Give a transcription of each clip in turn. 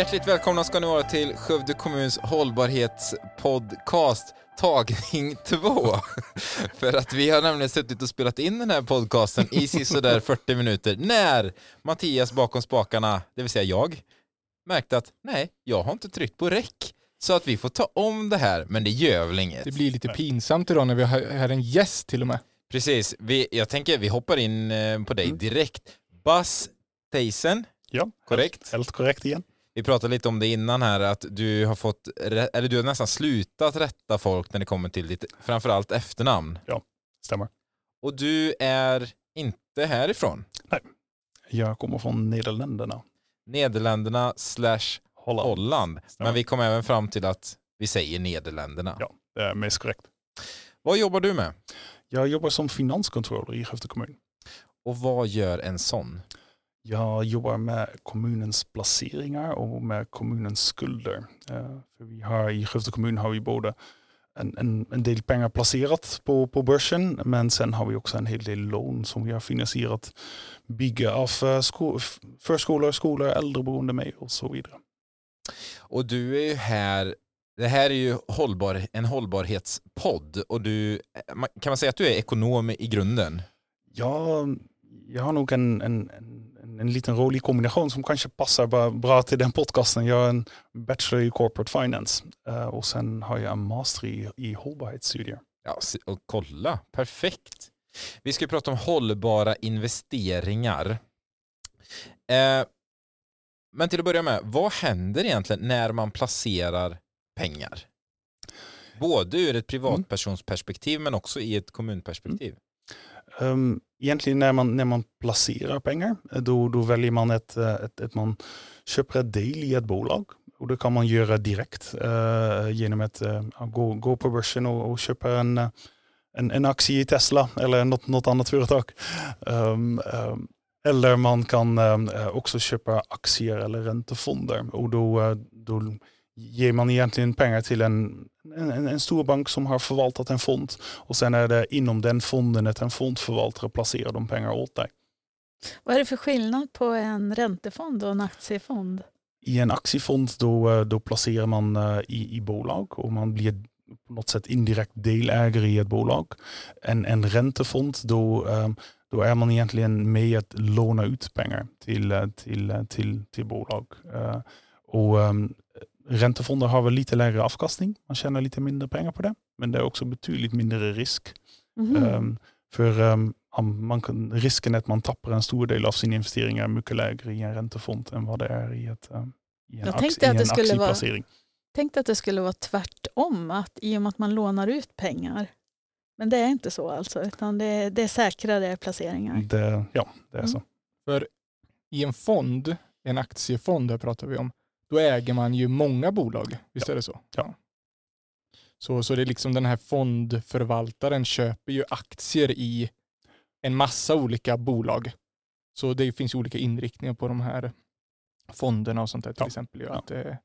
Hjärtligt välkomna ska ni vara till Skövde kommuns hållbarhetspodcast tagning 2. För att vi har nämligen suttit och spelat in den här podcasten i sådär 40 minuter när Mattias bakom spakarna, det vill säga jag, märkte att nej, jag har inte tryckt på räck. Så att vi får ta om det här, men det gör väl inget. Det blir lite pinsamt idag när vi har här en gäst till och med. Precis, vi, jag tänker vi hoppar in eh, på dig Mm. direkt. Buzz Theisen, Ja, korrekt? Helt, helt korrekt igen. Vi pratade lite om det innan här att du har fått, eller du har nästan slutat rätta folk när det kommer till ditt, framförallt efternamn. Stämmer. Och du är inte härifrån. Jag kommer från Nederländerna. Nederländerna slash Holland. Holland. Men vi kom även fram till att vi säger Nederländerna. Ja, det är mest korrekt. Vad jobbar du med? Jag jobbar som finanscontroller i Skövde kommun. Och vad gör en sån? Jag jobbar med kommunens placeringar och med kommunens skulder. Eh, för vi har, I Skövde kommun har vi både en, en, en del pengar placerat på, på börsen men sen har vi också en hel del lån som vi har finansierat bygge av eh, förskolor, skolor, äldreboende med och så vidare. Och du är ju här, det här är ju hållbar, en hållbarhetspodd och du, man- kan man säga att du är ekonom i grunden? Ja, jag har nog en, en, en, en liten rolig kombination som kanske passar bra, till den podcasten. Jag har en bachelor i corporate finance eh, och sen har jag en master i, i hållbarhetsstudier. Ja, och kolla, perfekt. Vi ska prata om hållbara investeringar. Eh, men till att börja med, vad händer egentligen när man placerar pengar? Både ur ett privatpersonsperspektiv men också i ett kommunperspektiv. Um, egentligen när man, när man placerar pengar, eh, då, då väljer man ett, eh, ett, ett, man köper ett del i ett bolag. Och det kan man göra direkt eh, genom att eh, gå, gå på och, köpa en, eh, en, en aktie i Tesla eller något, något annat företag. Um, um, eller man kan eh, också köpa aktier eller räntefonder och då, eh, då ger man egentligen pengar till en, en, en stor bank som har förvaltat en fond och sen är det inom den fonden att en fondförvaltare placerar de pengar åt dig. Vad är det för skillnad på en räntefond och en aktiefond? I en aktiefond då, eh, då placerar man eh, i, i bolag och man blir på något sätt indirekt delägare i ett bolag. En, en räntefond då, eh, då är man egentligen med att låna ut pengar till, eh, till, till, till bolag. Och Räntefonder har väl lite lägre avkastning, man tjänar lite mindre pengar på det. Men det är också betydligt mindre risk. Mhm. Ehm, för ehm, om man kan, risken att man tappar en stor del av sina investeringar är mycket lägre i en räntefond än vad det är i, ett, ehm, i en, Jag tänkte i att det en skulle vara- aktieplacering. Tänkte att det skulle vara tvärtom, att i och med att man lånar ut pengar. Men det är inte så alltså, utan det, det är säkrare placeringar. Det, ja, det är Mm. så. För i en fond, en aktiefond här pratar vi om, då äger man ju många bolag. Visst är det så? Ja. Så, så det är liksom den här fondförvaltaren köper ju aktier i en massa olika bolag. Så det finns ju olika inriktningar på de här fonderna och sånt där till Ja. exempel. Ja. att, eh,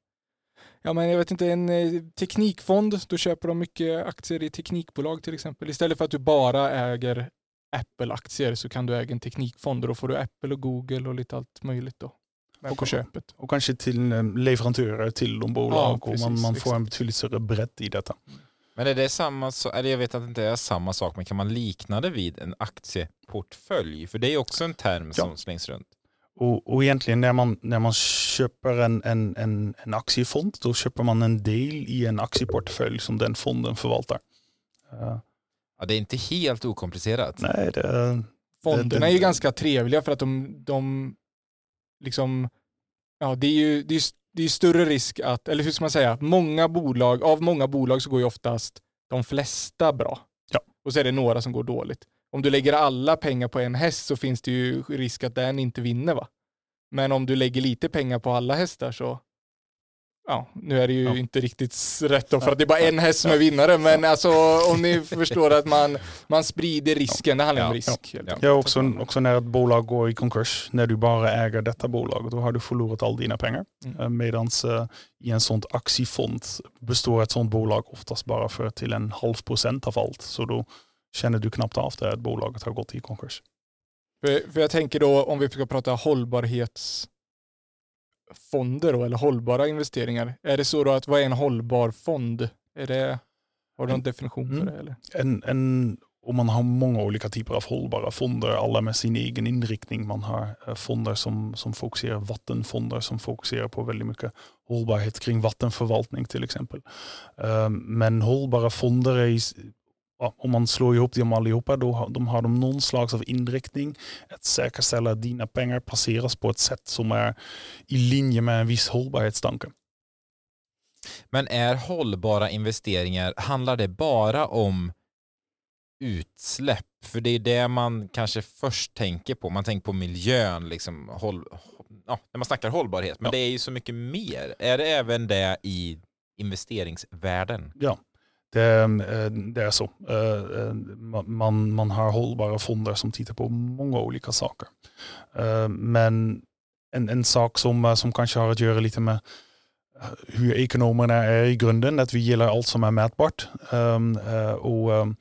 ja men jag vet inte, en eh, teknikfond, då köper de mycket aktier i teknikbolag till exempel. Istället för att du bara äger Apple-aktier så kan du äga en teknikfond och då får du Apple och Google och lite allt möjligt då. Och- på köpet. Och kanske till ehm, leverantörer till de bolag Ja, och man, precis, man får en betydligt större bredd i detta. Men är det samma, eller jag vet att det inte är samma sak, men kan man likna det vid en aktieportfölj? För det är också en term som slängs runt. Och, och egentligen när man, när man köper en, en, en, en aktiefond, då köper man en del i en aktieportfölj som den fonden förvaltar. Eh, Ja, det är inte helt okomplicerat. nej, det, Fonderna det- är ju ganska trevliga för att de, de liksom, ja det är ju det är, det är större risk att, eller hur ska man säga, många bolag, av många bolag så går ju oftast de flesta bra. Ja. Och så är det några som går dåligt. Om du lägger alla pengar på en häst så finns det ju risk att den inte vinner va. Men om du lägger lite pengar på alla hästar så, ja, nu är det ju Ja. inte riktigt rätt då för att det är bara en häst som är vinnare, men alltså om ni förstår att man, man sprider risken, det handlar Ja. om risk. Ja. Ja, också, också när ett bolag går i konkurs, när du bara äger detta bolag, då har du förlorat all dina pengar. Mm. Medan i en sån aktiefond består ett sånt bolag oftast bara för till en halv procent av allt. Så då känner du knappt av det att bolaget har gått i konkurs. För, för jag tänker då, om vi ska prata hållbarhets fonder då, eller hållbara investeringar. Är det så då att vad är en hållbar fond? Är det, har du någon definition för Mm. det? Eller? En, en, och man har många olika typer av hållbara fonder, alla med sin egen inriktning. Man har eh, fonder som, som fokuserar, vattenfonder som fokuserar på väldigt mycket hållbarhet kring vattenförvaltning till exempel. Eh, Men hållbara fonder är, ja, om man slår ihop dem allihopa, då har de, har de någon slags av inriktning att säkerställa att dina pengar placeras på ett sätt som är i linje med en viss hållbarhetstanke. Men är hållbara investeringar, handlar det bara om utsläpp? För det är det man kanske först tänker på. Man tänker på miljön, liksom, håll, ja, när man snackar hållbarhet. Men Ja. det är ju så mycket mer. Är det även det i investeringsvärlden? Ja, det, eh, det är så. Eh, eh, man, man har hållbara fonder som tittar på många olika saker. Men en, en sak som, som kanske har att göra lite med hur ekonomerna är i grunden, att vi gillar allt som är mätbart. Ehm, och ehm,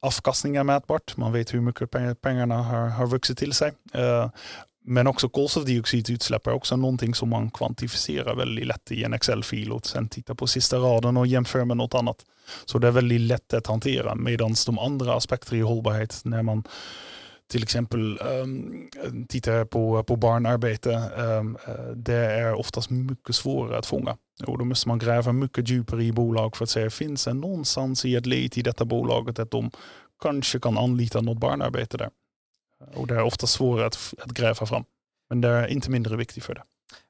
avkastning är mätbart. Man vet hur mycket pengarna har, har vuxit till sig. Men också kolstofdioxidutsläpp är också någonting som man kvantifierar väldigt lätt i en Excel-fil och sen tittar på sista raden och jämför med något annat. Så det är väldigt lätt att hantera medan de andra aspekter i hållbarhet när man till exempel um, tittar på, på barnarbete, um, det är oftast mycket svårare att fånga. Och då måste man gräva mycket djupare i bolag för att se, finns det någonstans i ett led i detta bolaget att de kanske kan anlita något barnarbete där? Och det är ofta svårare att, att gräva fram. Men det är inte mindre viktigt för det.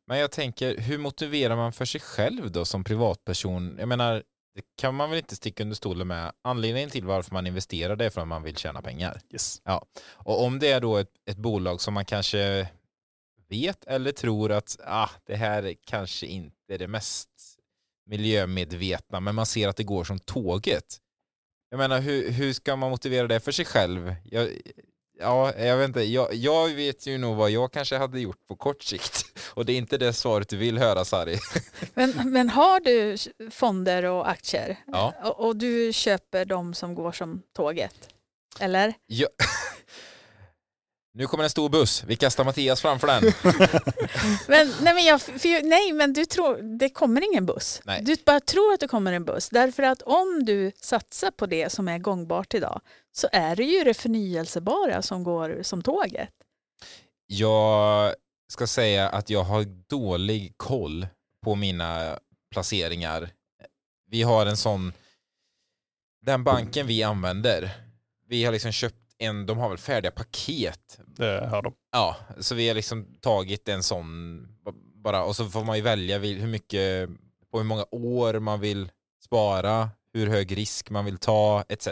Men jag tänker, hur motiverar man för sig själv då som privatperson? Jag menar, det kan man väl inte sticka under stolen med. Anledningen till varför man investerar det är för att man vill tjäna pengar. Yes. Och om det är då ett, ett bolag som man kanske vet eller tror att ah, det här kanske inte är det mest miljömedvetna, men man ser att det går som tåget. Jag menar, hur, hur ska man motivera det för sig själv? Jag, ja, jag vet inte. Jag, jag vet ju nog vad jag kanske hade gjort på kort sikt. Och det är inte det svaret du vill höra, Sari. Men, men har du fonder och aktier Ja. och, och du köper de som går som tåget? Eller? Ja. Nu kommer en stor buss. Vi kastar Mattias framför den. Men, nej, men jag, för, nej, men du tror, det kommer ingen buss. Nej. Du bara tror att det kommer en buss. Därför att om du satsar på det som är gångbart idag så är det ju det förnyelsebara som går som tåget. Jag ska säga att jag har dålig koll på mina placeringar. Vi har en sån, den banken vi använder, vi har liksom köpt en, de har väl färdiga paket. Det har de. Ja, så vi har liksom tagit en sån bara och så får man ju välja hur mycket, på hur många år man vill spara, hur hög risk man vill ta etc.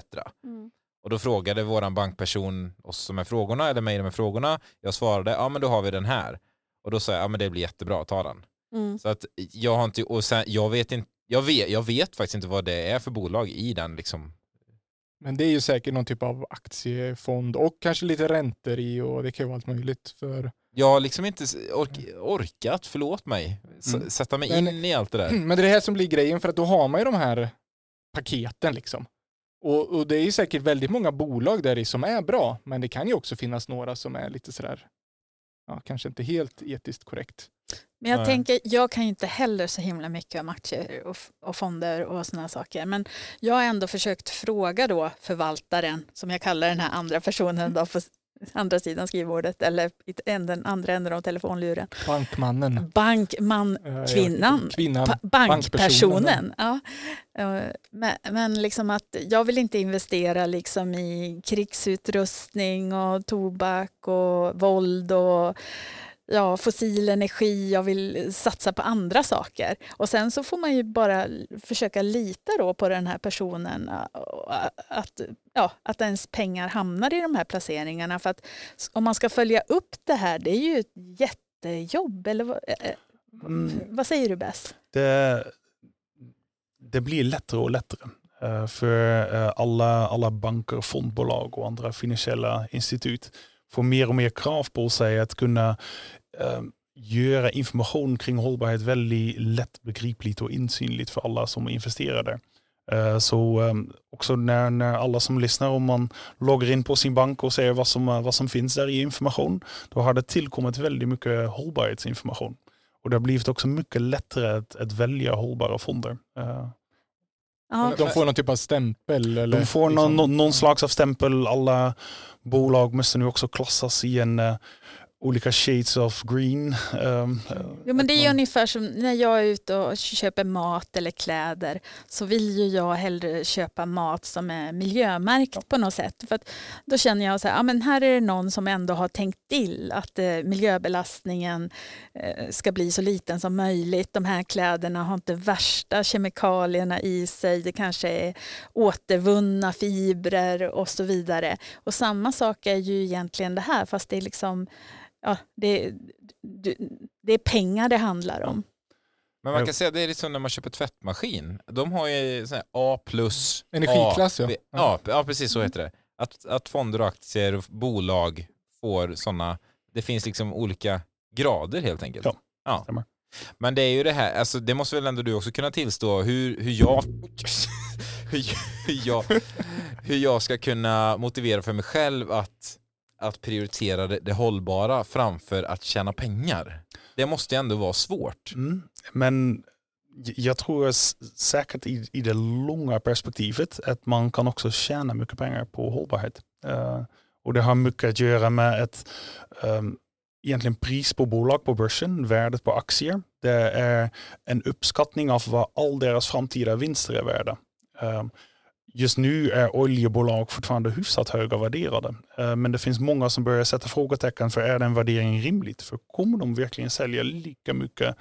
Och då frågade våran bankperson oss som är frågorna, eller mig med frågorna. Jag svarade, ja men då har vi den här. Och då sa jag, ja men det blir jättebra, ta den. Mm. Så att jag har inte, och sen, jag vet inte, jag vet, jag vet faktiskt inte vad det är för bolag i den liksom. Men det är ju säkert någon typ av aktiefond och kanske lite räntor i och det kan ju vara allt möjligt. För... Jag har liksom inte ork, orkat, förlåt mig, Mm. sätta mig Men- in i allt det där. Men det är det här som blir grejen för att då har man ju de här paketen liksom. Och, och det är ju säkert väldigt många bolag där i som är bra, men det kan ju också finnas några som är lite sådär, ja, kanske inte helt etiskt korrekt. Men jag Nej. tänker, jag kan ju inte heller så himla mycket om aktier och, och fonder och sådana saker. Men jag har ändå försökt fråga då förvaltaren, som jag kallar den här andra personen då på andra sidan skrivbordet eller i den andra änden av telefonluren. Bankmannen. Bankman, Kvinnan. Kvinnan. pa- bankpersonen. Ja. Eh, Men, men liksom att jag vill inte investera liksom i krigsutrustning och tobak och våld och ja, fossil energi. Jag vill satsa på andra saker. Och sen så får man ju bara försöka lita då på den här personen att, ja, att ens pengar hamnar i de här placeringarna. För att om man ska följa upp det här, det är ju ett jättejobb. Eller vad, eh, eh, Mm. vad säger du bäst? det, det blir lättare och lättare. eh, för alla, alla banker, fondbolag och andra finansiella institut får mer och mer krav på sig att kunna göra information kring hållbarhet väldigt lättbegripligt och insynligt för alla som investerar där. Eh, Så eh, också när, när alla som lyssnar, om man loggar in på sin bank och ser vad som, eh, vad som finns där i information, då har det tillkommit väldigt mycket hållbarhetsinformation. Och det har blivit också mycket lättare att, att välja hållbara fonder. Ja, De får någon typ av stämpel? Eller de får liksom- någon, någon, någon slags av stämpel. Alla bolag måste nu också klassas i en eh, olika shades of green. Um, Jo, men det är man- ungefär som när jag är ute och köper mat eller kläder så vill ju jag hellre köpa mat som är miljömärkt på något sätt. För att då känner jag så här, ja, men här är det någon som ändå har tänkt till att eh, miljöbelastningen eh, ska bli så liten som möjligt. De här kläderna har inte värsta kemikalierna i sig. Det kanske är återvunna fibrer och så vidare. Och samma sak är ju egentligen det här fast det är liksom ja, det, det är pengar det handlar om. Men man kan säga att det är lite som när man köper tvättmaskin. De har ju sån här A plus Energiklass, A, ja. Ja. Ja, precis så heter det. Att, att fonder och aktier och bolag får sådana, det finns liksom olika grader helt enkelt. Ja, ja. stämmer. Men det är ju det här, alltså det måste väl ändå du också kunna tillstå hur, hur jag hur, hur, jag, hur jag ska kunna motivera för mig själv att, att prioritera det, det hållbara framför att tjäna pengar. Det måste ändå vara svårt. Mm. Men jag tror säkert i, i det långa perspektivet att man kan också tjäna mycket pengar på hållbarhet. Uh, och det har mycket att göra med ett um, ehm, egentligen pris på bolag på börsen, värdet på aktier. Det är en uppskattning av vad all deras framtida vinster är värda. Ehm, Just nu är oljebolag fortfarande hyfsat höga värderade. Eh, men det finns många som börjar sätta frågetecken för är den värderingen rimligt? För kommer de verkligen sälja lika mycket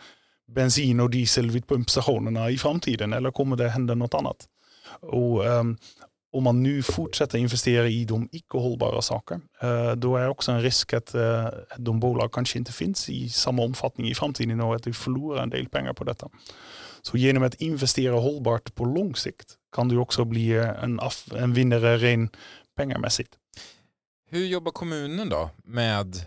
bensin och diesel vid pumpstationerna i framtiden eller kommer det hända något annat? Och, ehm, om man nu fortsätter investera i de icke hållbara saker, eh, då är också en risk att eh, de bolag kanske inte finns i samma omfattning i framtiden och att vi förlorar en del pengar på detta. Så genom att investera hållbart på lång sikt kan du också bli en, en vinnare ren pengamässigt. Hur jobbar kommunen då med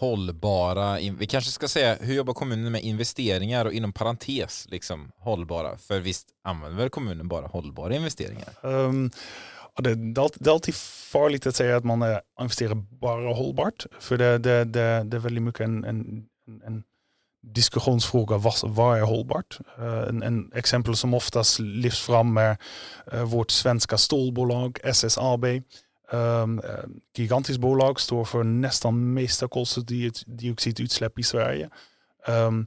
hållbara, vi kanske ska säga, hur jobbar kommunen med investeringar och inom parentes liksom hållbara? För visst använder väl kommunen bara hållbara investeringar? Ja, det, det, är alltid, farligt att säga att man investerar bara hållbart. För det, det, det, det är väldigt mycket en, en, en- en diskussionsfråga. Vad, är hållbart? Eh, en, exempel som oftast lyfts fram är eh, vårt svenska stålbolag SSAB. Ehm, eh, gigantiskt bolag, står för nästan mesta koldioxidutsläpp i Sverige. Ehm,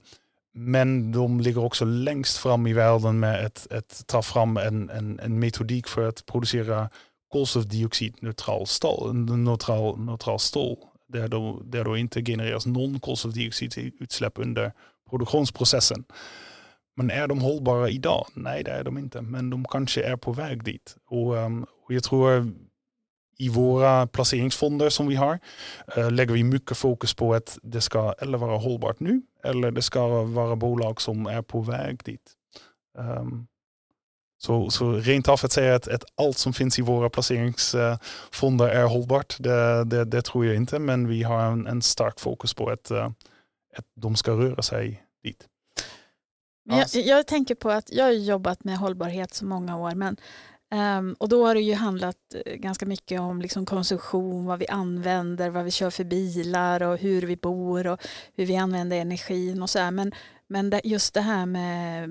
men de ligger också längst fram i världen med att, att ta fram en, en, en metodik för att producera koldioxidneutral stål, neutral, neutral stål. Där då, inte genereras någon koldioxidutsläpp under produktionsprocessen. Men är de hållbara idag? Nej, det är de inte. Men de kanske är på väg dit. Och, ehm, och jag tror eh, i våra placeringsfonder som vi har eh, lägger vi mycket fokus på att det ska eller vara hållbart nu eller det ska vara bolag som är på väg dit. Um, så, så rent av att säga att, att allt som finns i våra placeringsfonder är hållbart, det, det, det tror jag inte. Men vi har en, en stark fokus på att, eh, att de ska röra sig dit. Men Ja, jag, jag tänker på att jag har jobbat med hållbarhet så många år men, ehm, och då har det ju handlat eh, ganska mycket om liksom konsumtion, vad vi använder, vad vi kör för bilar och hur vi bor och hur vi använder energin och så här. Men, men det, just det här med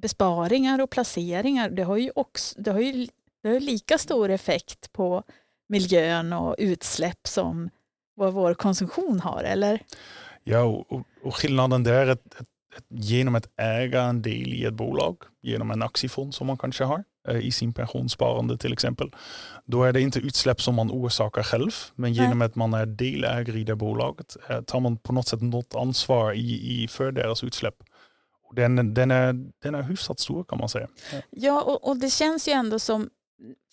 besparingar och placeringar det har ju, också, det har ju, det har lika stor effekt på miljön och utsläpp som vad vår konsumtion har, eller? Ja, och, och- skillnaden där är att, att, att genom att äga en del i ett bolag, genom en aktiefond som man kanske har eh, i sin pensionssparande till exempel, då är det inte utsläpp som man orsakar själv, men genom att man är delägare i det bolaget eh, tar man på något sätt något ansvar i, i för deras utsläpp. Den, den, är, den är hyfsat stor kan man säga. Ja, och, och det känns ju ändå som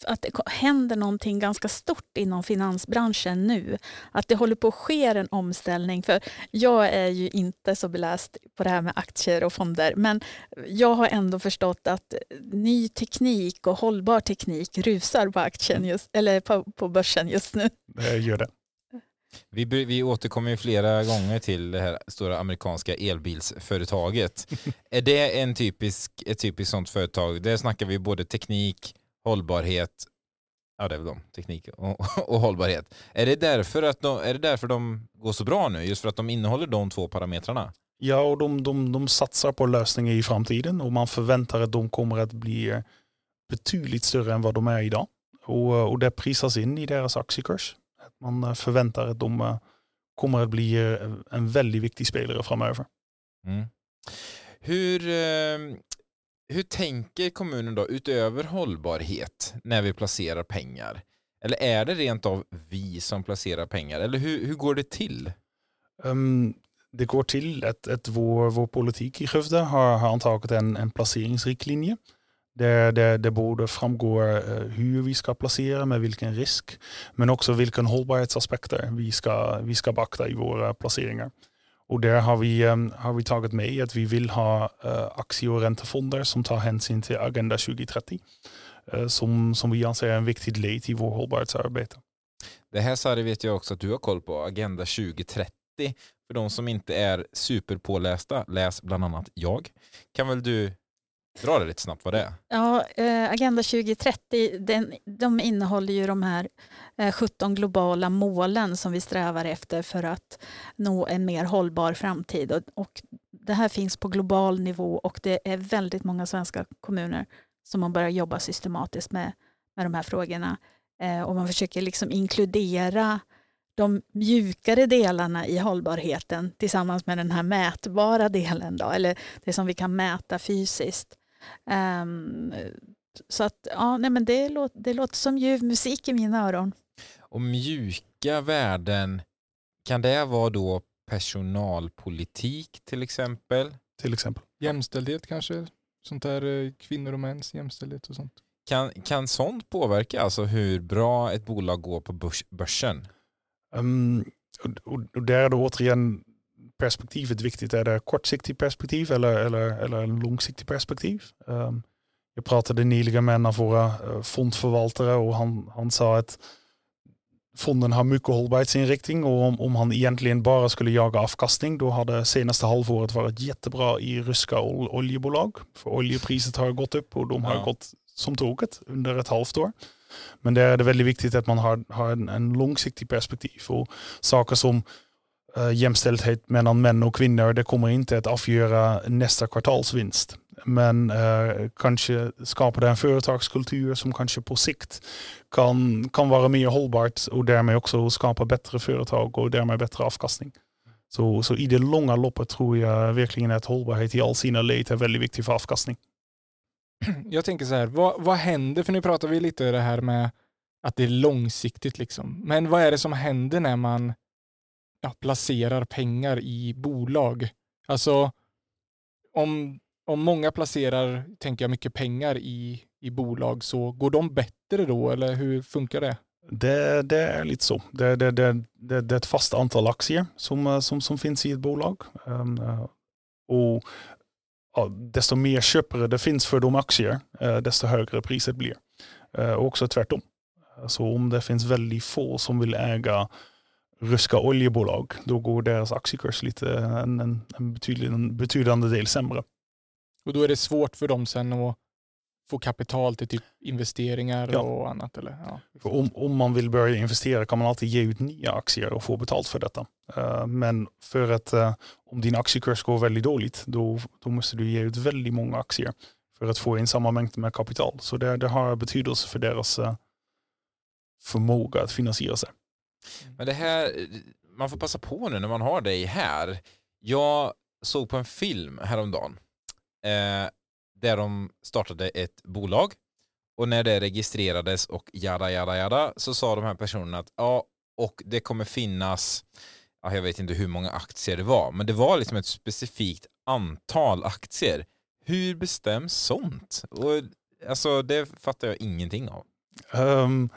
att det händer någonting ganska stort inom finansbranschen nu. Att det håller på att ske en omställning. För jag är ju inte så beläst på det här med aktier och fonder, men jag har ändå förstått att ny teknik och hållbar teknik rusar på aktien just, eller på, på börsen just nu. Det gör det. Vi, vi återkommer ju flera gånger till det här stora amerikanska elbilsföretaget. är det en typisk, ett typiskt sånt företag? Där snackar vi både teknik, hållbarhet, ja det är väl de, teknik och, och hållbarhet. Är det, därför att de, är det därför de går så bra nu? Just för att de innehåller de två parametrarna? Ja, och de, de, de satsar på lösningar i framtiden och man förväntar att de kommer att bli betydligt större än vad de är idag. Och, och det prisas in i deras aktiekurs. Man förväntar att de kommer att bli en väldigt viktig spelare framöver. Mm. Hur, hur tänker kommunen då utöver hållbarhet när vi placerar pengar? Eller är det rent av vi som placerar pengar? Eller hur, hur går det till? Um, det går till att, att vår, vår politik i Skövde har, har antagit en, en placeringsriktlinje. Det, det, det borde framgå eh, hur vi ska placera, med vilken risk, men också vilken hållbarhetsaspekter vi ska, vi ska beakta i våra placeringar. Och där har vi, eh, har vi tagit med att vi vill ha eh, aktie och räntefonder som tar hänsyn till Agenda 2030. Som, som vi anser är en viktig led i vår hållbarhetsarbete. Det här Sari vet jag också att du har koll på, Agenda 2030. För de som inte är superpålästa, läs bland annat jag. Kan väl du dra det lite snabbt vad det är? Ja, eh, Agenda 2030 den, de innehåller ju de här eh, 17 globala målen som vi strävar efter för att nå en mer hållbar framtid. Och, och det här finns på global nivå och det är väldigt många svenska kommuner som har börjat jobba systematiskt med, med de här frågorna. Eh, och man försöker liksom inkludera de mjukare delarna i hållbarheten tillsammans med den här mätbara delen, då, eller det som vi kan mäta fysiskt. Um, så att, ja, nej, men det, låter, det låter som ljuv musik i mina öron. Och mjuka värden, kan det vara då personalpolitik till exempel? Till exempel. Jämställdhet kanske? Sånt där eh, kvinnor och mäns jämställdhet och sånt. Kan, kan sånt påverka alltså hur bra ett bolag går på börs, börsen? Um, och, och där är då återigen perspektivet viktigt. Är det kortsiktigt perspektiv eller, eller, eller långsiktigt perspektiv? Um, jag pratade nyligen med en av våra fondförvaltare och han, han sa att fonden har mycket hållbarhetsinriktning och om, om han egentligen bara skulle jaga avkastning då hade senaste halvåret varit jättebra i ryska ol oljebolag. För oljepriset har gått upp och de har ja. gått som tåget under ett halvt år. Men där är det väldigt viktigt att man har, har en, en långsiktig perspektiv och saker som Eh, jämställdhet mellan män och kvinnor, det kommer inte att avgöra nästa kvartalsvinst. Men uh, kanske skapar det en företagskultur som kanske på sikt kan, kan vara mer hållbart och därmed också skapa bättre företag och därmed bättre avkastning. Så, så i det långa loppet tror jag verkligen att hållbarhet i all sina led är väldigt viktig för avkastning. Jag tänker så här, vad, vad händer? För nu pratar vi lite det här med att det är långsiktigt liksom. Men vad är det som händer när man ja, placerar pengar i bolag? Alltså, om, om många placerar, tänker jag, mycket pengar i, i bolag så går de bättre då eller hur funkar det? Det, det är lite så. Det, det, det, det, det är ett fast antal aktier som, eh, som, som finns i ett bolag. Um, och ja, desto mer köpare det finns för de aktier, uh, desto högre priset blir. Uh, och också tvärtom. Så om det finns väldigt få som vill äga ryska oljebolag, då går deras aktiekurs lite en, en, en, betydlig, en betydande del sämre. Och då är det svårt för dem sen att få kapital till typ investeringar ja. och annat? Eller? Ja. Om, om man vill börja investera kan man alltid ge ut nya aktier och få betalt för detta. Uh, men för att uh, om din aktiekurs går väldigt dåligt, då, då måste du ge ut väldigt många aktier för att få in samma mängd med kapital. Så det, det har betydelse för deras uh, förmåga att finansiera sig. Mm. Men det här, man får passa på nu när man har dig här. Jag såg på en film häromdagen eh, där de startade ett bolag och när det registrerades och jada jada jada så sa de här personerna att ja, och det kommer finnas, ja, jag vet inte hur många aktier det var, men det var liksom ett specifikt antal aktier. Hur bestäms sånt? Och, alltså det fattar jag ingenting av. Um,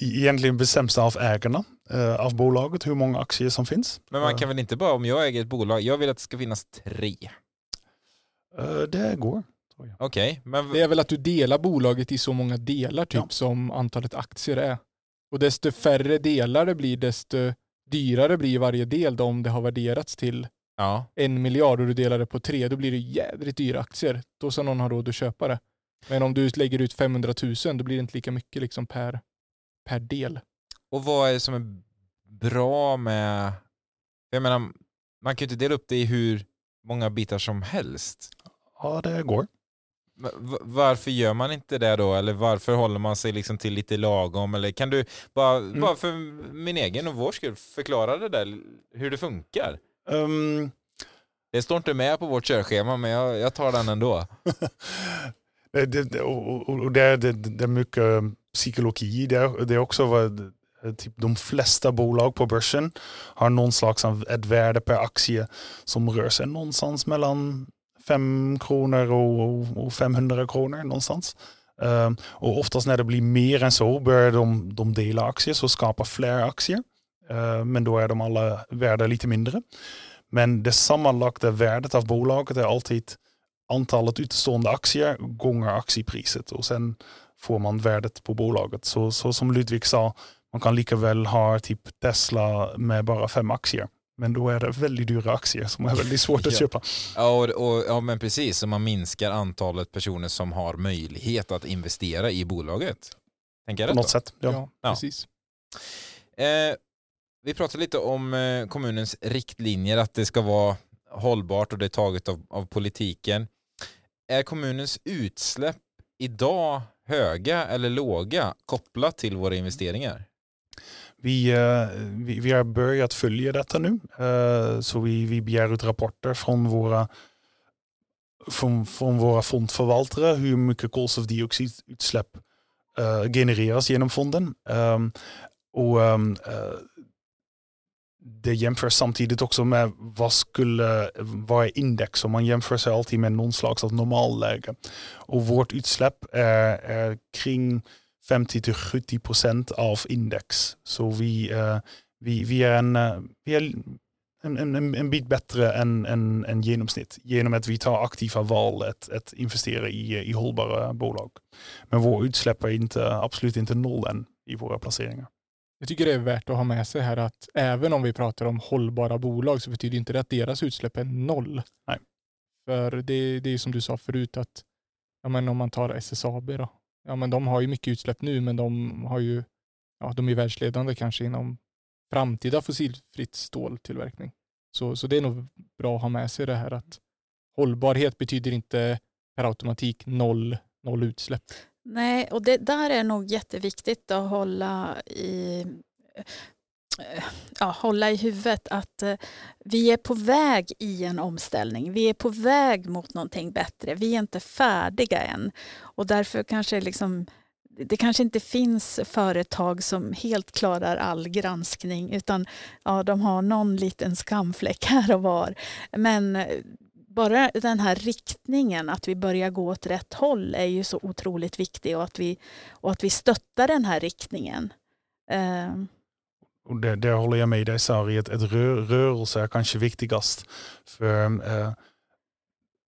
egentligen bestäms av ägarna uh, av bolaget hur många aktier som finns. Men man kan väl inte bara, om jag äger ett bolag, jag vill att det ska finnas tre? Uh, det går. Okej, okay, men... Det är väl att du delar bolaget i så många delar typ ja. som antalet aktier är. Och desto färre delar det blir, desto dyrare blir varje del då, om det har värderats till ja. en miljard och du delar det på tre, då blir det jädrigt dyra aktier. Då ska någon ha råd att köpa det. Men om du lägger ut 500 000, då blir det inte lika mycket liksom per per del. Och vad är det som är bra med... Jag menar, man kan ju inte dela upp det i hur många bitar som helst. Ja, det går. Va- va- Varför gör man inte det då? Eller varför håller man sig liksom till lite lagom? Eller kan du bara, bara för min egen och vår skull förklara det där, hur det funkar? Ehm, Det står inte med på vårt körschema men jag, jag tar den ändå. det, det, och, och det, det, det är mycket psykologi. Det är, det är också vad typ de flesta bolag på börsen har någon slags av ett värde per aktie som rör sig någonstans mellan 5 kronor och, och 500 kronor någonstans. Ehm, och oftast när det blir mer än så börjar de, de dela aktier så skapar fler aktier. Ehm, men då är de alla värda lite mindre. Men det sammanlagda värdet av bolaget är alltid antalet utestående aktier gånger aktiepriset och sen får man värdet på bolaget. Så, så som Ludvig sa, man kan lika väl ha typ Tesla med bara fem aktier. Men då är det väldigt dyra aktier som är väldigt svårt att Ja. köpa. Ja, och, och, ja men precis, så man minskar antalet personer som har möjlighet att investera i bolaget. Tänker jag På något då? sätt. Ja. Ja, Ja. precis. Eh, vi pratade lite om eh, kommunens riktlinjer, att det ska vara hållbart och det är taget av, av politiken. Är kommunens utsläpp idag höga eller låga kopplat till våra investeringar? Vi, eh, vi, vi har börjat följa detta nu. Eh, så vi, vi begär ut rapporter från våra, från, från våra fondförvaltare hur mycket koldioxidutsläpp eh, genereras genom fonden. Ehm, och ehm, eh, det jämförs samtidigt också med vad skulle vad index och man jämför sig alltid med någon slags normalläge. Och vårt utsläpp är, är kring 50-70 procent av index. Så vi, eh, vi, vi är, en, eh, vi är en, en, en bit bättre än, än, än genomsnitt genom att vi tar aktiva val att, att investera i, i hållbara bolag. Men vår utsläpp är inte, absolut inte noll än i våra placeringar. Jag tycker det är värt att ha med sig här att även om vi pratar om hållbara bolag så betyder inte det att deras utsläpp är noll. Nej. För det, det är som du sa förut att ja, men om man tar SSAB då. Ja, men de har ju mycket utsläpp nu men de har ju ja, de är världsledande kanske inom framtida fossilfritt ståltillverkning. Så, så det är nog bra att ha med sig det här att hållbarhet betyder inte per automatik noll, noll utsläpp. Nej, och det där är nog jätteviktigt att hålla i, ja, hålla i huvudet att eh, vi är på väg i en omställning. Vi är på väg mot någonting bättre. Vi är inte färdiga än. Och därför kanske liksom, det kanske inte finns företag som helt klarar all granskning utan ja, de har någon liten skamfläck här och var. Men eh, bara den här riktningen, att vi börjar gå åt rätt håll är ju så otroligt viktig och att vi, och att vi stöttar den här riktningen. Eh, Och det, det, håller jag med dig Sari, att ett rör, rörelse är kanske viktigast. För eh,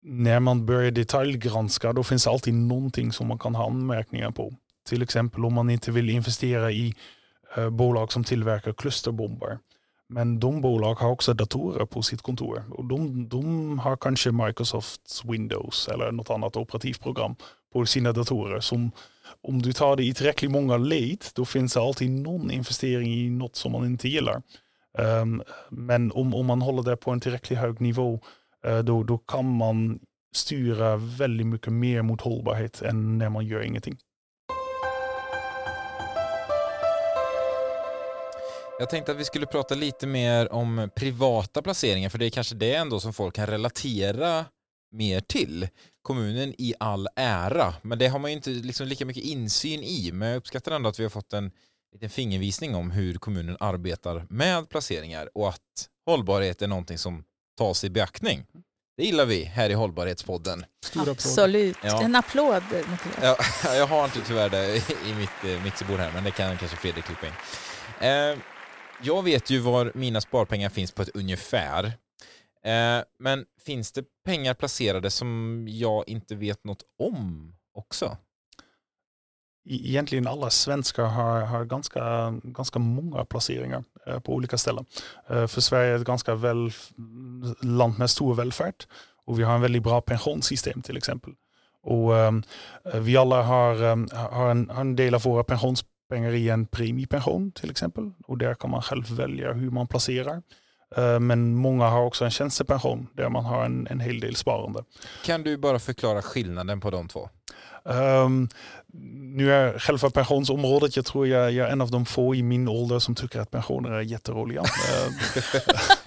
när man börjar detaljgranska då finns det alltid någonting som man kan ha anmärkningar på. Till exempel om man inte vill investera i eh, bolag som tillverkar klusterbomber. Men de bolag har också datorer på sitt kontor och de, de har kanske Microsofts Windows eller något annat operativprogram på sina datorer som om du tar det i tillräckligt många led, då finns det alltid någon investering i något som man inte gillar. Um, men om, om man håller det på en tillräckligt hög nivå, uh, då, då kan man styra väldigt mycket mer mot hållbarhet än när man gör ingenting. Jag tänkte att vi skulle prata lite mer om privata placeringar, för det är kanske det ändå som folk kan relatera mer till. Kommunen i all ära, men det har man ju inte liksom lika mycket insyn i. Men jag uppskattar ändå att vi har fått en liten fingervisning om hur kommunen arbetar med placeringar och att hållbarhet är någonting som tas i beaktning. Det gillar vi här i Hållbarhetspodden. Stor applåd. absolut. Ja. En applåd Mattias. Ja, jag har inte tyvärr det i mitt mixerbord här, men det kan kanske Fredrik klippa in. Eh, jag vet ju var mina sparpengar finns på ett ungefär. Eh, men finns det pengar placerade som jag inte vet något om också? E-, egentligen alla svenskar har, har ganska, ganska många placeringar eh, på olika ställen. Eh, för Sverige är ett ganska väl, land med stor välfärd och vi har en väldigt bra pensionssystem till exempel. Och ehm, eh, vi alla har, ehm, har, en, har en del av våra pensions pensionspengar i en premiepension till exempel. Och där kan man själv välja hur man placerar. Eh, Men många har också en tjänstepension där man har en, en hel del sparande. Kan du bara förklara skillnaden på de två? Ehm, nu är själva pensionsområdet, jag tror jag, jag är en av de få i min ålder som tycker att pensioner är jätteroliga. Ehm,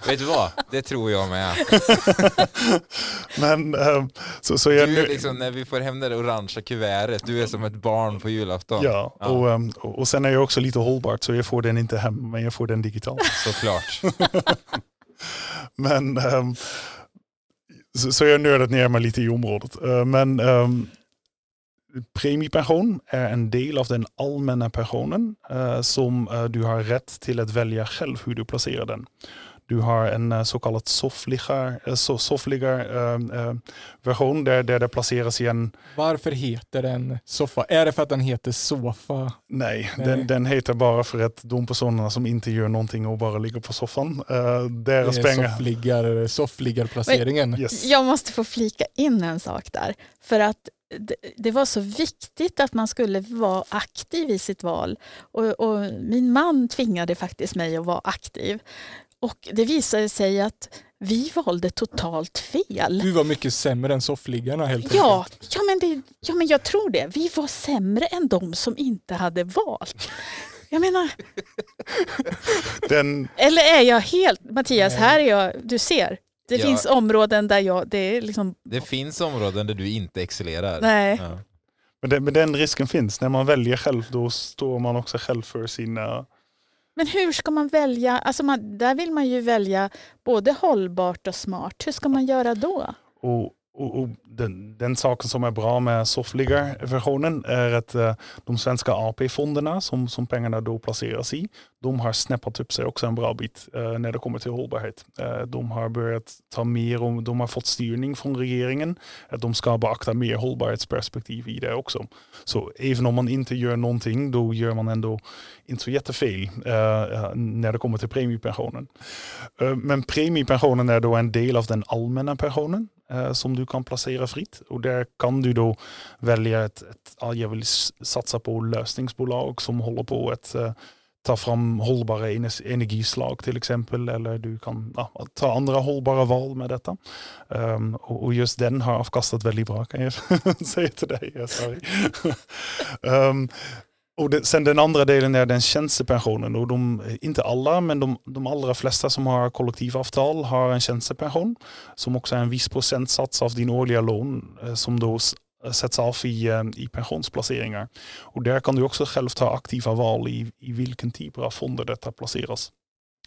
Vet du vad? Det tror jag med. Men ehm, så, så jag nu, liksom, när vi får hem det orangea kuvertet, du är som ett barn på julafton. ja, Ja. Och, ehm, och, och sen är jag också lite hållbart så jag får den inte hem men jag får den digitalt. Såklart. Men ehm, så, så jag nördat ner mig lite i området. Eh, men ehm, premiepension är en del av den allmänna pensionen eh, som eh, du har rätt till att välja själv hur du placerar den. Du har en eh, så kallad soffliga, eh, eh, version där, där det placeras i en, Varför heter den soffa? Är det för att den heter sofa? nej, Nej. Den, den heter bara för att de personerna som inte gör någonting och bara ligger på soffan, eh, deras pengar. soffliggar, soffliggarplaceringen. Yes. Jag måste få flika in en sak där. För att det, det var så viktigt att man skulle vara aktiv i sitt val. Och, och min man tvingade faktiskt mig att vara aktiv. Och det visade sig att vi valde totalt fel. Du var mycket sämre än soffliggarna helt Ja, enkelt. ja, men det, ja, men jag tror det. Vi var sämre än de som inte hade valt. Jag menar, Den, eller är jag helt... Mattias, Nej. här är jag... Du ser. Det Ja. finns områden där jag... Det är liksom... Det finns områden där du inte excellerar. Nej. Ja. Men, den, men den risken finns. När man väljer själv då står man också själv för sina... Men hur ska man välja? Alltså man, där vill man ju välja både hållbart och smart. Hur ska man göra då? Och, och, och den, den saken som är bra med soffliggar-versionen är att eh, de svenska AP-fonderna som, som pengarna då placeras i, de har snäppat upp sig också en bra bit eh, när det kommer till hållbarhet. Eh, de har börjat ta mer om, de har fått styrning från regeringen att de ska beakta mer hållbarhetsperspektiv i det också. Så även om man inte gör någonting, då gör man ändå inte så jättefel eh, när det kommer till premiepensionen. Eh, Men premiepensionen är då en del av den allmänna pensionen eh, som du kan placera fritt. Och där kan du då välja att jag vill satsa på lösningsbolag som håller på att eh, ta fram hållbara energislag till exempel. Eller du kan ja, ta andra hållbara val med detta. Um, och, och just den har avkastat väldigt bra kan jag säga till dig. Sorry. um, och det, sen den andra delen är den tjänstepensionen. Och de, inte alla, men de, de allra flesta som har kollektivavtal har en tjänstepension. Som också är en viss procentsats av din årliga lån eh, som då sätts av i, eh, i pensionsplaceringar. Och där kan du också själv ta aktiva val i, i vilken typ av fonder detta placeras.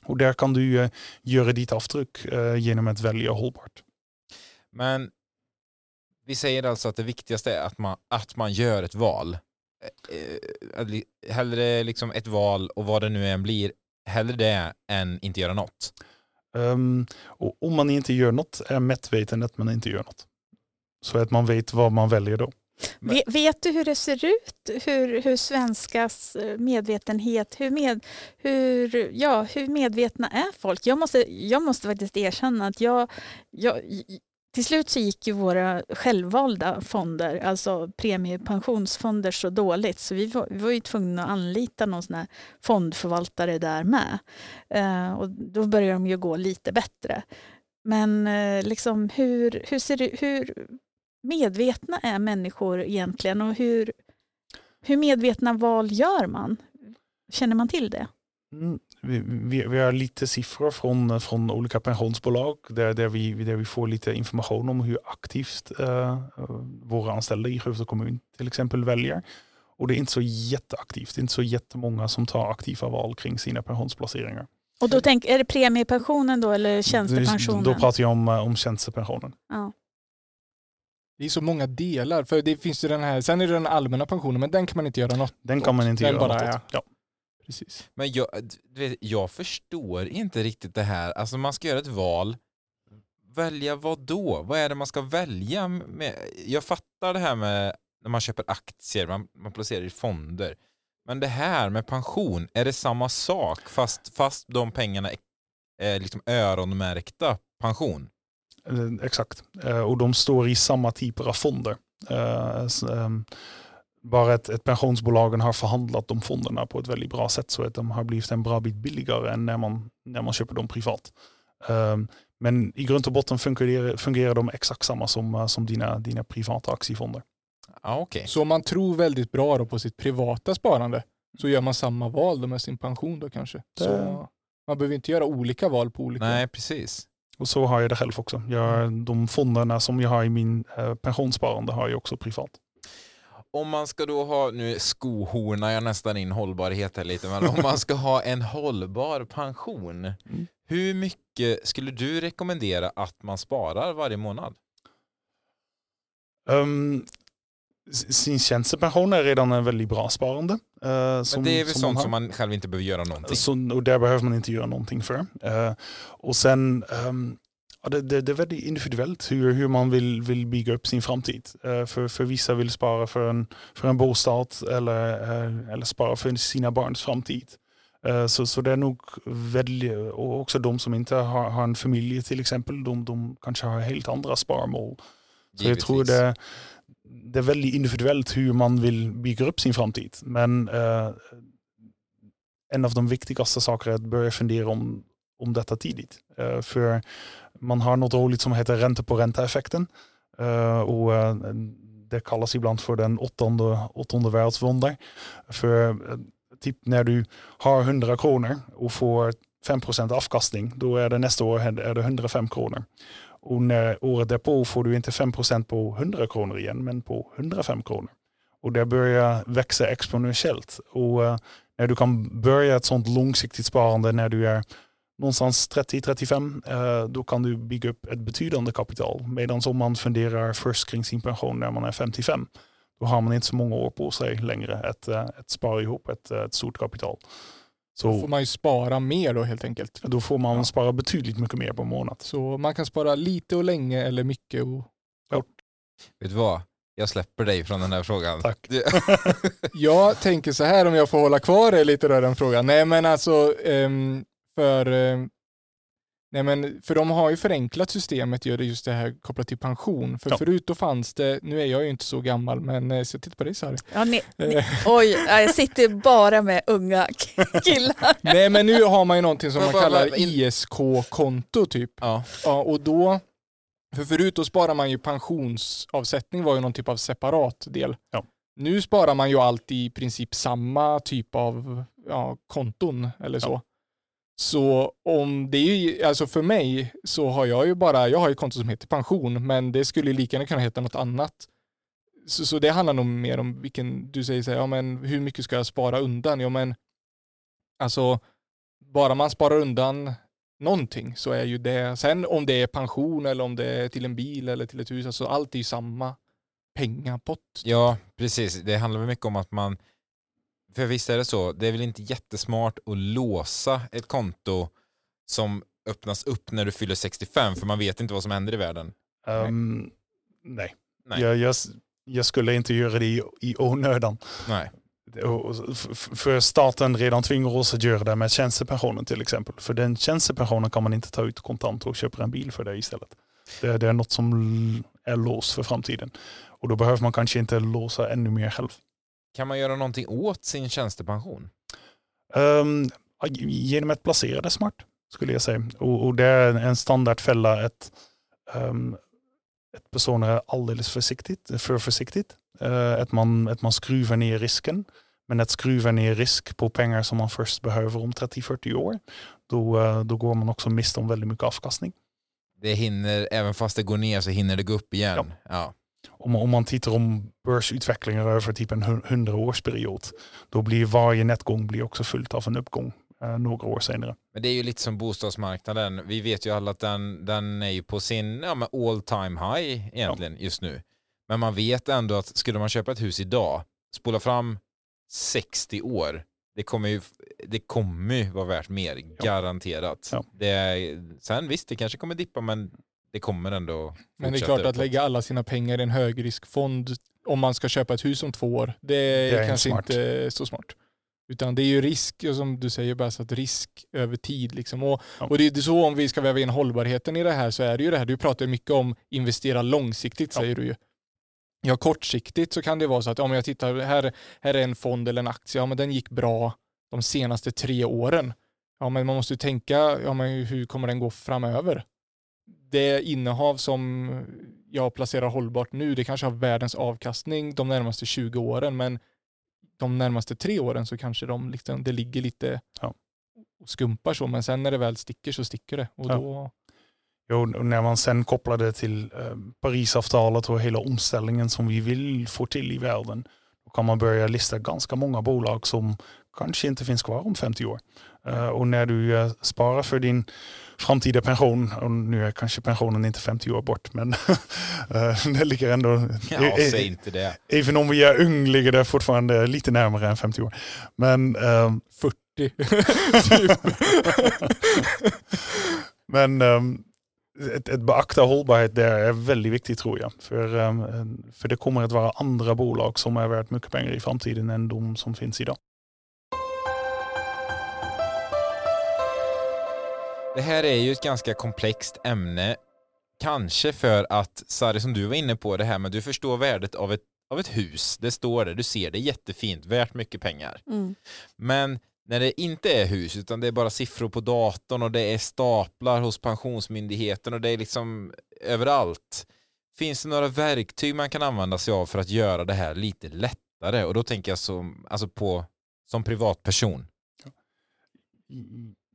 Och där kan du eh, göra ditt avtryck eh, genom att välja hållbart. Men vi säger alltså att det viktigaste är att man, att man gör ett val. Hellre liksom ett val och vad det nu än blir, hellre det än inte göra något. Ehm, och om man inte gör något är medveten att man inte gör något. Så att man vet vad man väljer då. Men- Ve- Vet du hur det ser ut? Hur, hur svenskas eh, medvetenhet, hur, med, hur, ja, hur medvetna är folk? Jag måste, jag måste faktiskt erkänna att jag, jag, till slut så gick ju våra självvalda fonder, alltså premiepensionsfonder, så dåligt så vi var, vi var ju tvungna att anlita någon sån här fondförvaltare där med. Eh, och då började de ju gå lite bättre. Men eh, liksom hur, hur, ser det, hur medvetna är människor egentligen och hur, hur medvetna val gör man? Känner man till det? Mm. Vi, vi, vi har lite siffror från, från olika pensionsbolag där, där, vi, där vi får lite information om hur aktivt eh, våra anställda i Skövde kommun till exempel väljer. Och det är inte så jätteaktivt, det är inte så jättemånga som tar aktiva val kring sina pensionsplaceringar. Och då tänk, är det premiepensionen då eller tjänstepensionen? Då pratar jag om, eh, om tjänstepensionen. ja. Det är så måga delar. För det finns ju den här, sen är det den allmänna pensionen, men den kan man inte göra något Den kan man inte Den göra bara något är. åt. Ja. Precis. Men jag, vet, jag förstår inte riktigt det här. Alltså man ska göra ett val. Välja vad då? Vad är det man ska välja? Med? Jag fattar det här med när man köper aktier, man, man placerar i fonder. Men det här med pension, är det samma sak fast, fast de pengarna är, är liksom öronmärkta pension? Eh, Exakt. Eh, Och de står i samma typer av fonder. Eh, ehm, Bara att, att pensionsbolagen har förhandlat de fonderna på ett väldigt bra sätt så att de har blivit en bra bit billigare än när man, när man köper dem privat. Ehm, men i grund och botten fungerar, fungerar de exakt samma som, som dina, dina privata aktiefonder. Ja, okej. Så om man tror väldigt bra då på sitt privata sparande så gör man samma val med sin pension då kanske. Det- Så man behöver inte göra olika val på olika. Nej, precis. Och så har jag det själv också. Jag, de fonderna som jag har i min eh, pensionssparande har jag också privat. Om man ska då ha, nu skohornar jag nästan in hållbarhet här lite, men om man ska ha en hållbar pension, Mm. hur mycket skulle du rekommendera att man sparar varje månad? Um, sin tjänstepension är redan en väldigt bra sparande. eh, som, Men det är väl som sånt har. som man själv inte behöver göra någonting. Så, och där behöver man inte göra någonting för. Eh, och sen, ja, det, det, det är väldigt individuellt hur, hur man vill, vill bygga upp sin framtid. Eh, för, för vissa vill spara för en, för en bostad eller, eh, eller spara för sina barns framtid. Eh, så, så det är nog väldigt, och också de som inte har, har en familj till exempel, de, de kanske har helt andra sparmål. Så jag tror Givetvis. det, det är väldigt individuellt hur man vill bygga upp sin framtid. Men eh, en av de viktigaste sakerna är att börja fundera om, om detta tidigt. Eh, för man har något roligt som heter ränta på ränta-effekten. Eh, och eh, det kallas ibland för den åttonde, åttonde världswonder. För eh, typ när du har 100 kronor och får 5% avkastning, då är det nästa år är det 105 kronor. Och när året därpå får du inte 5% på 100 kronor igen, men på 105 kronor. Och det börjar växa exponentiellt. Och eh, när du kan börja ett sånt långsiktigt sparande när du är någonstans 30-35, eh, då kan du bygga upp ett betydande kapital. Medan om man funderar först kring sin pension när man är 55, då har man inte så många år på sig längre att, eh, att spara ihop ett, ett stort kapital. Då får Så man ju spara mer då helt enkelt. då får man Ja. spara betydligt mycket mer på en månad. Så man kan spara lite och länge eller mycket och Vet du vad? Jag släpper dig från den här frågan. Tack. Jag tänker så här om jag får hålla kvar det lite där den frågan. Nej men alltså ehm, för ehm, Nej men för de har ju förenklat systemet gör det just det här kopplat till pension. För Ja. förut då fanns det, nu är jag ju inte så gammal men eh, så jag tittar på dig Sari. Ja, ni, ni, Eh, oj, jag sitter bara med unga killar. Nej men nu har man ju någonting som man kallar ISK-konto typ. Ja. Ja, och då, för förut då sparar man ju pensionsavsättning var ju någon typ av separat del. Ja. Nu sparar man ju alltid i princip samma typ av ja, konton eller så. Så om det är ju, alltså för mig så har jag ju bara, jag har ju ett konto som heter pension, men det skulle lika gärna kunna heta något annat. Så, så det handlar nog mer om vilken, du säger så här, ja men hur mycket ska jag spara undan? Ja men, alltså, bara man sparar undan någonting så är ju det, sen om det är pension eller om det är till en bil eller till ett hus, alltså allt är ju samma pengapott. Ja, precis. Det handlar väl mycket om att man, för visst är det så, det är väl inte jättesmart att låsa ett konto som öppnas upp när du fyller 65, för man vet inte vad som händer i världen. Ehm, nej, Nej. Jag, jag, jag skulle inte göra det i, i onödan. Nej. För staten redan tvingar oss att göra det med tjänstepensionen till exempel. För den tjänstepensionen kan man inte ta ut kontant och köpa en bil för det istället. Det, det är något som är låst för framtiden. Och då behöver man kanske inte låsa ännu mer själv. Kan man göra någonting åt sin tjänstepension? Um, genom att placera det smart, skulle jag säga. Och, och det är en standardfälla att, um, att personer är alldeles försiktigt, för försiktigt. Uh, att, man, att man skruvar ner risken. Men att skruva ner risk på pengar som man först behöver om 30-40 år, då, uh, då går man också miste om väldigt mycket avkastning. Det hinner, även fast det går ner så hinner det gå upp igen. Ja. Om, om man tittar om börsutvecklingen över typ en hu- 100-årsperiod, då blir varje nedgång blir också fullt av en uppgång uh, några år senare. Men det är ju lite som bostadsmarknaden. Vi vet ju alla att den, den är ju på sin ja, all time high egentligen just nu. Men man vet ändå att skulle man köpa ett hus idag, spola fram 60 år, det kommer ju, det kommer ju vara värt mer, garanterat. Ja. Det sen visst, det kanske kommer dippa, men det kommer ändå Men det är klart att lägga alla sina pengar i en högriskfond om man ska köpa ett hus om två år, det är, Det är inte kanske smart. inte så smart. Utan det är ju risk, som du säger, bara så att risk över tid. Liksom. Och, Ja. och det är så om vi ska väva in hållbarheten i det här så är det ju det här, du pratar mycket om investera långsiktigt Ja. säger du ju. Ja, kortsiktigt så kan det vara så att om jag tittar, här, här är en fond eller en aktie, ja men den gick bra de senaste tre åren. ja, men man måste ju tänka, ja, men hur kommer den gå framöver? Det innehav som jag placerar hållbart nu, det kanske har världens avkastning de närmaste 20 åren, men de närmaste tre åren så kanske de liksom, det ligger lite Ja. och skumpar så, men sen när det väl sticker så sticker det. Och Ja. då, Jo, när man sen kopplar det till eh, Parisavtalet och hela omställningen som vi vill få till i världen, då kan man börja lista ganska många bolag som kanske inte finns kvar om 50 år. Eh, och när du eh, sparar för din framtida pension, och nu är kanske pensionen inte 50 år bort, men eh, det ligger ändå, Ja, eh, säg inte det. även om vi är ung ligger det fortfarande lite närmare än 50 år. Men ehm, 40. typ. Men um, ett, ett beakta hållbarhet där är väldigt viktigt tror jag. För, ehm, för det kommer att vara andra bolag som är värt mycket pengar i framtiden än de som finns idag. Det här är ju ett ganska komplext ämne. Kanske för att, Sari, som du var inne på, det här med du förstår värdet av ett, av ett hus. Det står där, du ser det, jättefint, värt mycket pengar. Mm. Men när det inte är hus, utan det är bara siffror på datorn och det är staplar hos Pensionsmyndigheten och det är liksom överallt. Finns det några verktyg man kan använda sig av för att göra det här lite lättare? Och då tänker jag som, alltså på, som privatperson.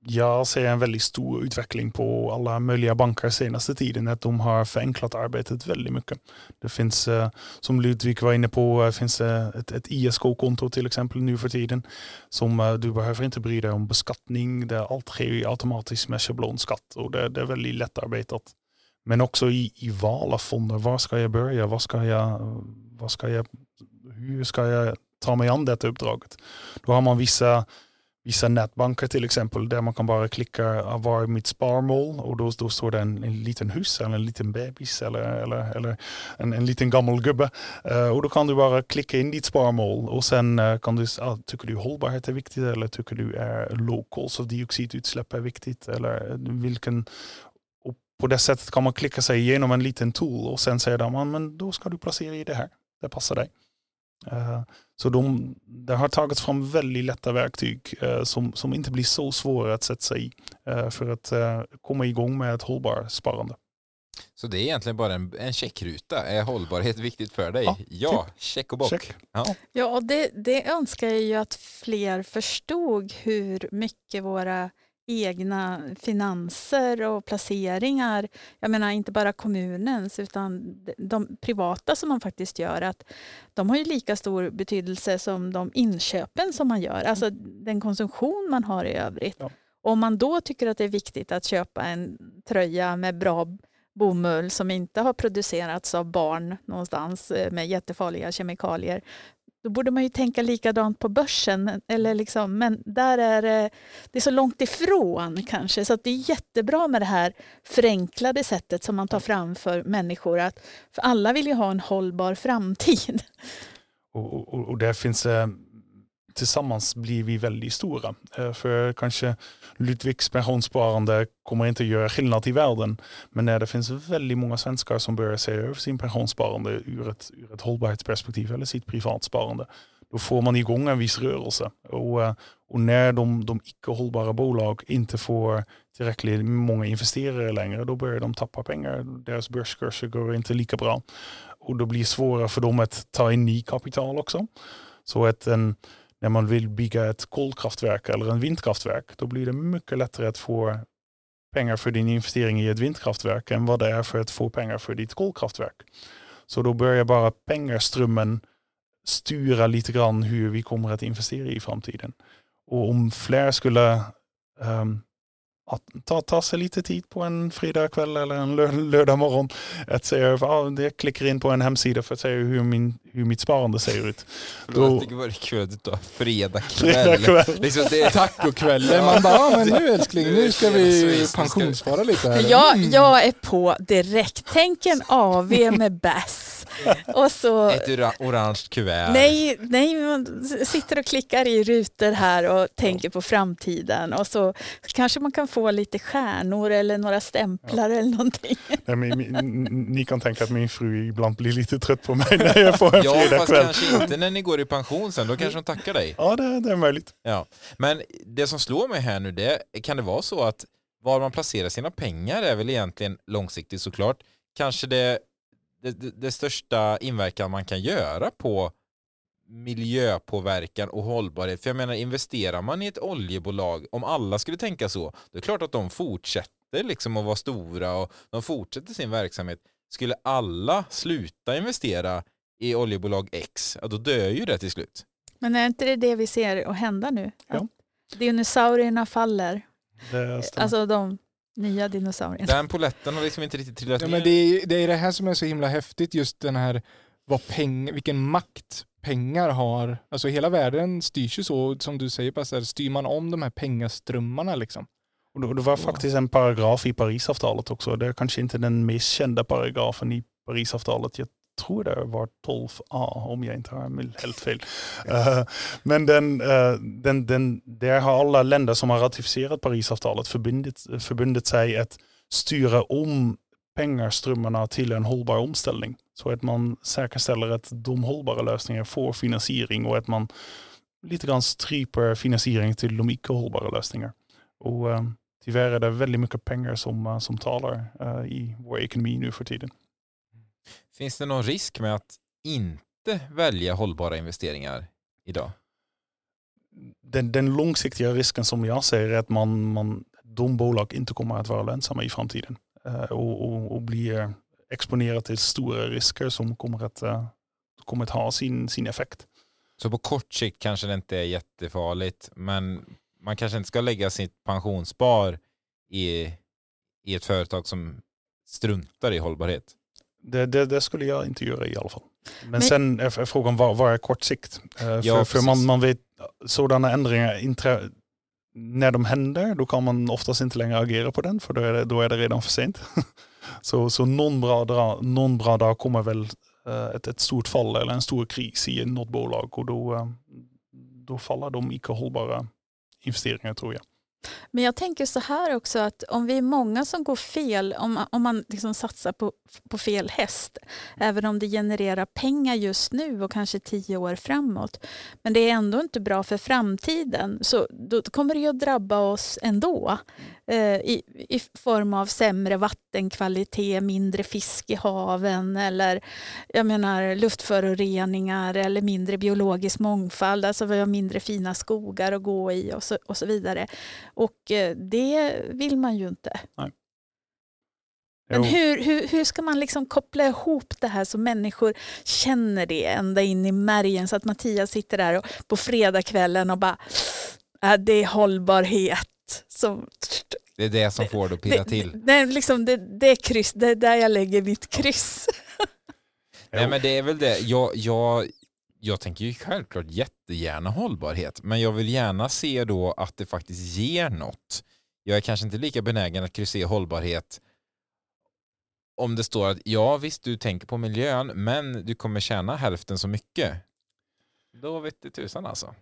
Jag ser en väldigt stor utveckling på alla möjliga banker senaste tiden. Att de har förenklat arbetet väldigt mycket. Det finns, eh, som Ludvig var inne på, eh, finns eh, ett, ett ISK-konto till exempel nu för tiden. Som du behöver inte bry dig om beskattning. Det, allt sker automatiskt med schablonskatt och det, det är väldigt lättarbetat. Men också i, i val av fonder. Var ska jag börja? Vad ska jag, vad ska jag, hur ska jag ta mig an detta uppdraget? Då har man vissa vissa nätbanker till exempel där man kan bara klicka ah, var mitt sparmål och då, då står det en, en liten hus eller en liten bebis eller, eller, eller en, en liten gammal gubbe. Uh, och då kan du bara klicka in ditt sparmål och sen uh, kan du, ah, tycker du hållbarhet är viktigt eller tycker du är low koldioxidutsläpp är viktigt eller eh, vilken och på det sättet kan man klicka sig igenom en liten tool och sen säger de, ah, men då ska du placera i det här, det passar dig. Uh, så de, det har tagits fram väldigt lätta verktyg eh, som, som inte blir så svåra att sätta sig i eh, för att eh, komma igång med ett hållbart sparande. Så det är egentligen bara en, en checkruta. Är hållbarhet viktigt för dig? Ja, Ja, check och bock. Check. Ja. Ja, och det, det önskar jag ju att fler förstod hur mycket våra egna finanser och placeringar, jag menar inte bara kommunens utan de privata som man faktiskt gör, att de har ju lika stor betydelse som de inköpen som man gör, alltså den konsumtion man har i övrigt. Ja. Om man då tycker att det är viktigt att köpa en tröja med bra bomull som inte har producerats av barn någonstans eh, med jättefarliga kemikalier. Då borde man ju tänka likadant på börsen. Eller liksom, men där är det, det är så långt ifrån kanske. Så att det är jättebra med det här förenklade sättet som man tar fram för människor. Att, för alla vill ju ha en hållbar framtid. Och, och, och där finns eh, tillsammans blir vi väldigt stora. Eh, för kanske Ludvigs pensionssparande kommer inte göra skillnad i världen. Men när det finns väldigt många svenskar som börjar se över sin pensionssparande ur ett, ur ett hållbarhetsperspektiv eller sitt privatsparande. Då får man igång en viss rörelse. Och, eh, och när de, de icke hållbara bolag inte får tillräckligt många investerare längre, då börjar de tappa pengar. Deras börskurser går inte lika bra. Och då blir det svårare för dem att ta in ny kapital också. Så att en, när man vill bygga ett kolkraftverk eller en vindkraftverk, då blir det mycket lättare att få pengar för din investering i ett vindkraftverk än vad det är för att få pengar för ditt kolkraftverk. Så då börjar bara pengarströmmen styra lite grann hur vi kommer att investera i framtiden. Och om fler skulle um, att ta, ta sig lite tid på en fridagkväll eller en lö lördag morgon att säga, ah, jag klickar in på en hemsida för att se hur, min, hur mitt sparande ser ut. Då- jag tycker bara det är kul att du tar fredag kväll. Fredagkväll. Liksom det, Tacokvällen, man bara, ja, men nu älskling, nu ska vi pensionsspara lite här. Jag, Mm. jag är på direkt. Tänk en AV med bass. och så... Ett ora- orange kuvert. Nej, nej, man sitter och klickar i rutor här och tänker på framtiden och så kanske man kan få lite stjärnor eller några stämplar eller någonting. Nej, men, ni kan tänka att min fru ibland blir lite trött på mig när jag får en Ja, fast fredagkväll. kanske inte när ni går i pension sen. Då kanske de tackar dig. Ja, det, det är möjligt. Ja. Men det som slår mig här nu, det kan det vara så att var man placerar sina pengar är väl egentligen långsiktigt såklart kanske det, det, det, det största inverkan man kan göra på miljöpåverkan och hållbarhet. För jag menar, investerar man i ett oljebolag, om alla skulle tänka så, då är det klart att de fortsätter liksom att vara stora och de fortsätter sin verksamhet. Skulle alla sluta investera i oljebolag X, ja, då dör ju det till slut. Men är inte det det vi ser att hända nu? Ja. Att dinosaurierna faller, alltså de nya dinosaurierna. Den poletten har liksom inte riktigt trillat Ja, ner. men det, är, det är det här som är så himla häftigt, just den här vad peng, vilken makt pengar har. Alltså hela världen styrs ju så, som du säger Passer, styr man om de här pengaströmmarna liksom. Och det- det var faktiskt en paragraf i Parisavtalet också. Det är kanske inte den mest kända paragrafen i Parisavtalet. Jag tror det var 12a om jag inte har helt fel. Eh, men den, eh, den, den, där har alla länder som har ratificerat Parisavtalet förbundit, förbundit sig att styra om pengarströmmarna till en hållbar omställning. Så att man säkerställer att de hållbara lösningarna får finansiering och att man lite grann stryper finansiering till de icke hållbara lösningar. Och eh, tyvärr är det väldigt mycket pengar som, eh, som talar eh, i vår ekonomi nu för tiden. Finns det någon risk med att inte välja hållbara investeringar idag? Den, den långsiktiga risken som jag ser är att man, man, de bolag inte kommer att vara lönsamma i framtiden och, och, och blir exponerade till stora risker som kommer att, eh, kommer att ha sin, sin effekt. Så på kort sikt kanske det inte är jättefarligt, men man kanske inte ska lägga sitt pensionsspar i, i ett företag som struntar i hållbarhet. Det, det, det skulle jag inte göra i alla fall. Men, Men- sen är frågan vad, vad är kort sikt? Eh, för Ja, för man, man vet sådana ändringar, inträ, när de händer, då kan man oftast inte längre agera på den, för då är det, då är det redan för sent. så så någon, bra dag, någon bra dag kommer väl eh, ett, ett stort fall eller en stor kris i något bolag och då, eh, då faller de icke hållbara investeringar tror jag. Men jag tänker så här också att om vi är många som går fel, om man, om man liksom satsar på, på fel häst, även om det genererar pengar just nu och kanske tio år framåt, men det är ändå inte bra för framtiden, så då kommer det ju att drabba oss ändå i, i form av sämre vattenkvalitet, mindre fisk i haven eller jag menar luftföroreningar eller mindre biologisk mångfald, alltså vi har mindre fina skogar att gå i och så, och så vidare. Och eh, det vill man ju inte. Men Jo. hur, hur, hur ska man liksom koppla ihop det här så människor känner det ända in i märgen så att Mattias sitter där och, på fredagskvällen och bara äh, det är hållbarhet. Som, Det är det som får det att pirra till. Det, är liksom, det, det är kryss, det är där jag lägger mitt kryss. Nej Jo. men det är väl det. Jag, jag, jag tänker ju självklart jättegärna hållbarhet, men jag vill gärna se då att det faktiskt ger något. Jag är kanske inte lika benägen att kryssa i hållbarhet om det står att ja visst du tänker på miljön men du kommer tjäna hälften så mycket. Då vet det tusan alltså.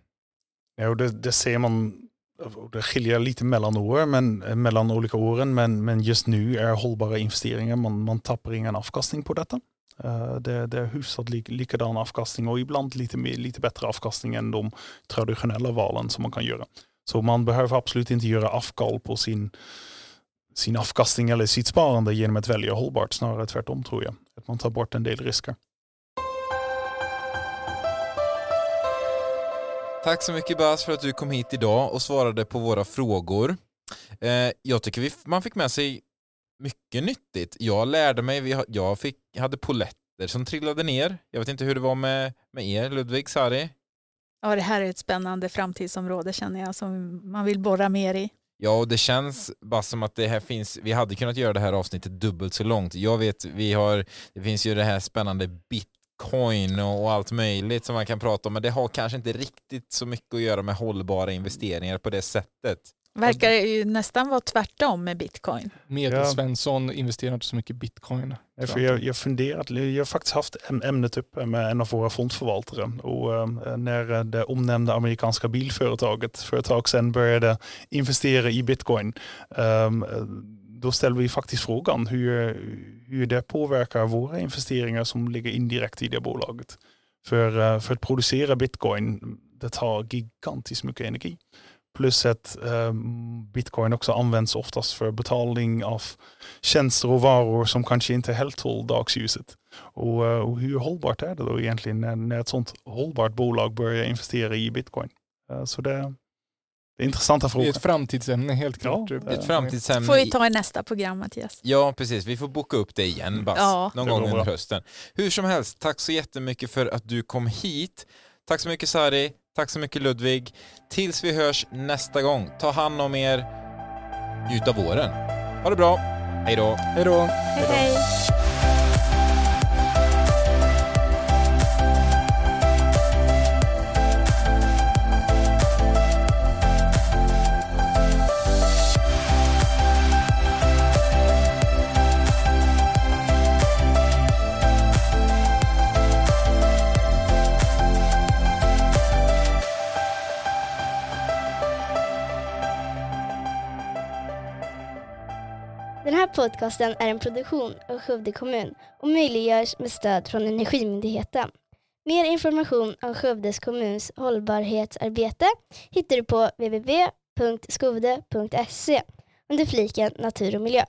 Ja, och det, det ser man, och det skiljer lite mellan men, eh, mellan olika men, men just nu är hållbara investeringar, man, man tappar ingen avkastning på detta. Eh, det, det är hyfsat lik, avkastning och ibland lite, lite bättre avkastning än de traditionella valen som man kan göra. Så man behöver absolut inte göra avkall på sin, sin avkastning eller sitt sparande genom att välja hållbart, snarare tvärtom tror jag. Att man tar bort en del risker. Tack så mycket Bas för att du kom hit idag och svarade på våra frågor. Eh, jag tycker vi, man fick med sig mycket nyttigt. Jag lärde mig, vi, jag fick, hade poletter som trillade ner. Jag vet inte hur det var med, med er, Ludvig, Sari. Ja, det här är ett spännande framtidsområde känner jag som man vill borra mer i. Ja, och det känns bara som att det här finns, vi hade kunnat göra det här avsnittet dubbelt så långt. Jag vet, vi har, det finns ju det här spännande bitcoin och, och allt möjligt som man kan prata om, men det har kanske inte riktigt så mycket att göra med hållbara investeringar på det sättet. Verkar ju nästan vara tvärtom med bitcoin. Medelsvensson investerar inte så mycket bitcoin. Ja, för jag, jag funderat, jag har faktiskt haft ämnet uppe med en av våra fondförvaltare och äh, när det omnämnda amerikanska bilföretaget för ett tag sedan började investera i bitcoin ähm, då ställer vi faktiskt frågan hur, hur det påverkar våra investeringar som ligger indirekt i det bolaget. För, för att producera bitcoin, det tar gigantiskt mycket energi. Plus att eh, bitcoin också används oftast för betalning av tjänster och varor som kanske inte helt tål dagsljuset. Och, eh, och, hur hållbart är det då egentligen när, när ett sånt hållbart bolag börjar investera i bitcoin? Eh, så det, det är intressanta frågor. Det är ett framtidsämne helt klart. Ja, ett framtidsämne. får vi ta i nästa program Mattias. Ja precis, vi får boka upp det igen Bass, ja. någon gång under hösten. Hur som helst, tack så jättemycket för att du kom hit. Tack så mycket Sari. Tack så mycket Ludvig. Tills vi hörs nästa gång, ta hand om er. Njut av våren. Ha det bra. Hej då. Hej då. Hej hej. Podcasten är en produktion av Skövde kommun och möjliggörs med stöd från Energimyndigheten. Mer information om Skövdes kommuns hållbarhetsarbete hittar du på www.skovde.se under fliken Natur och miljö.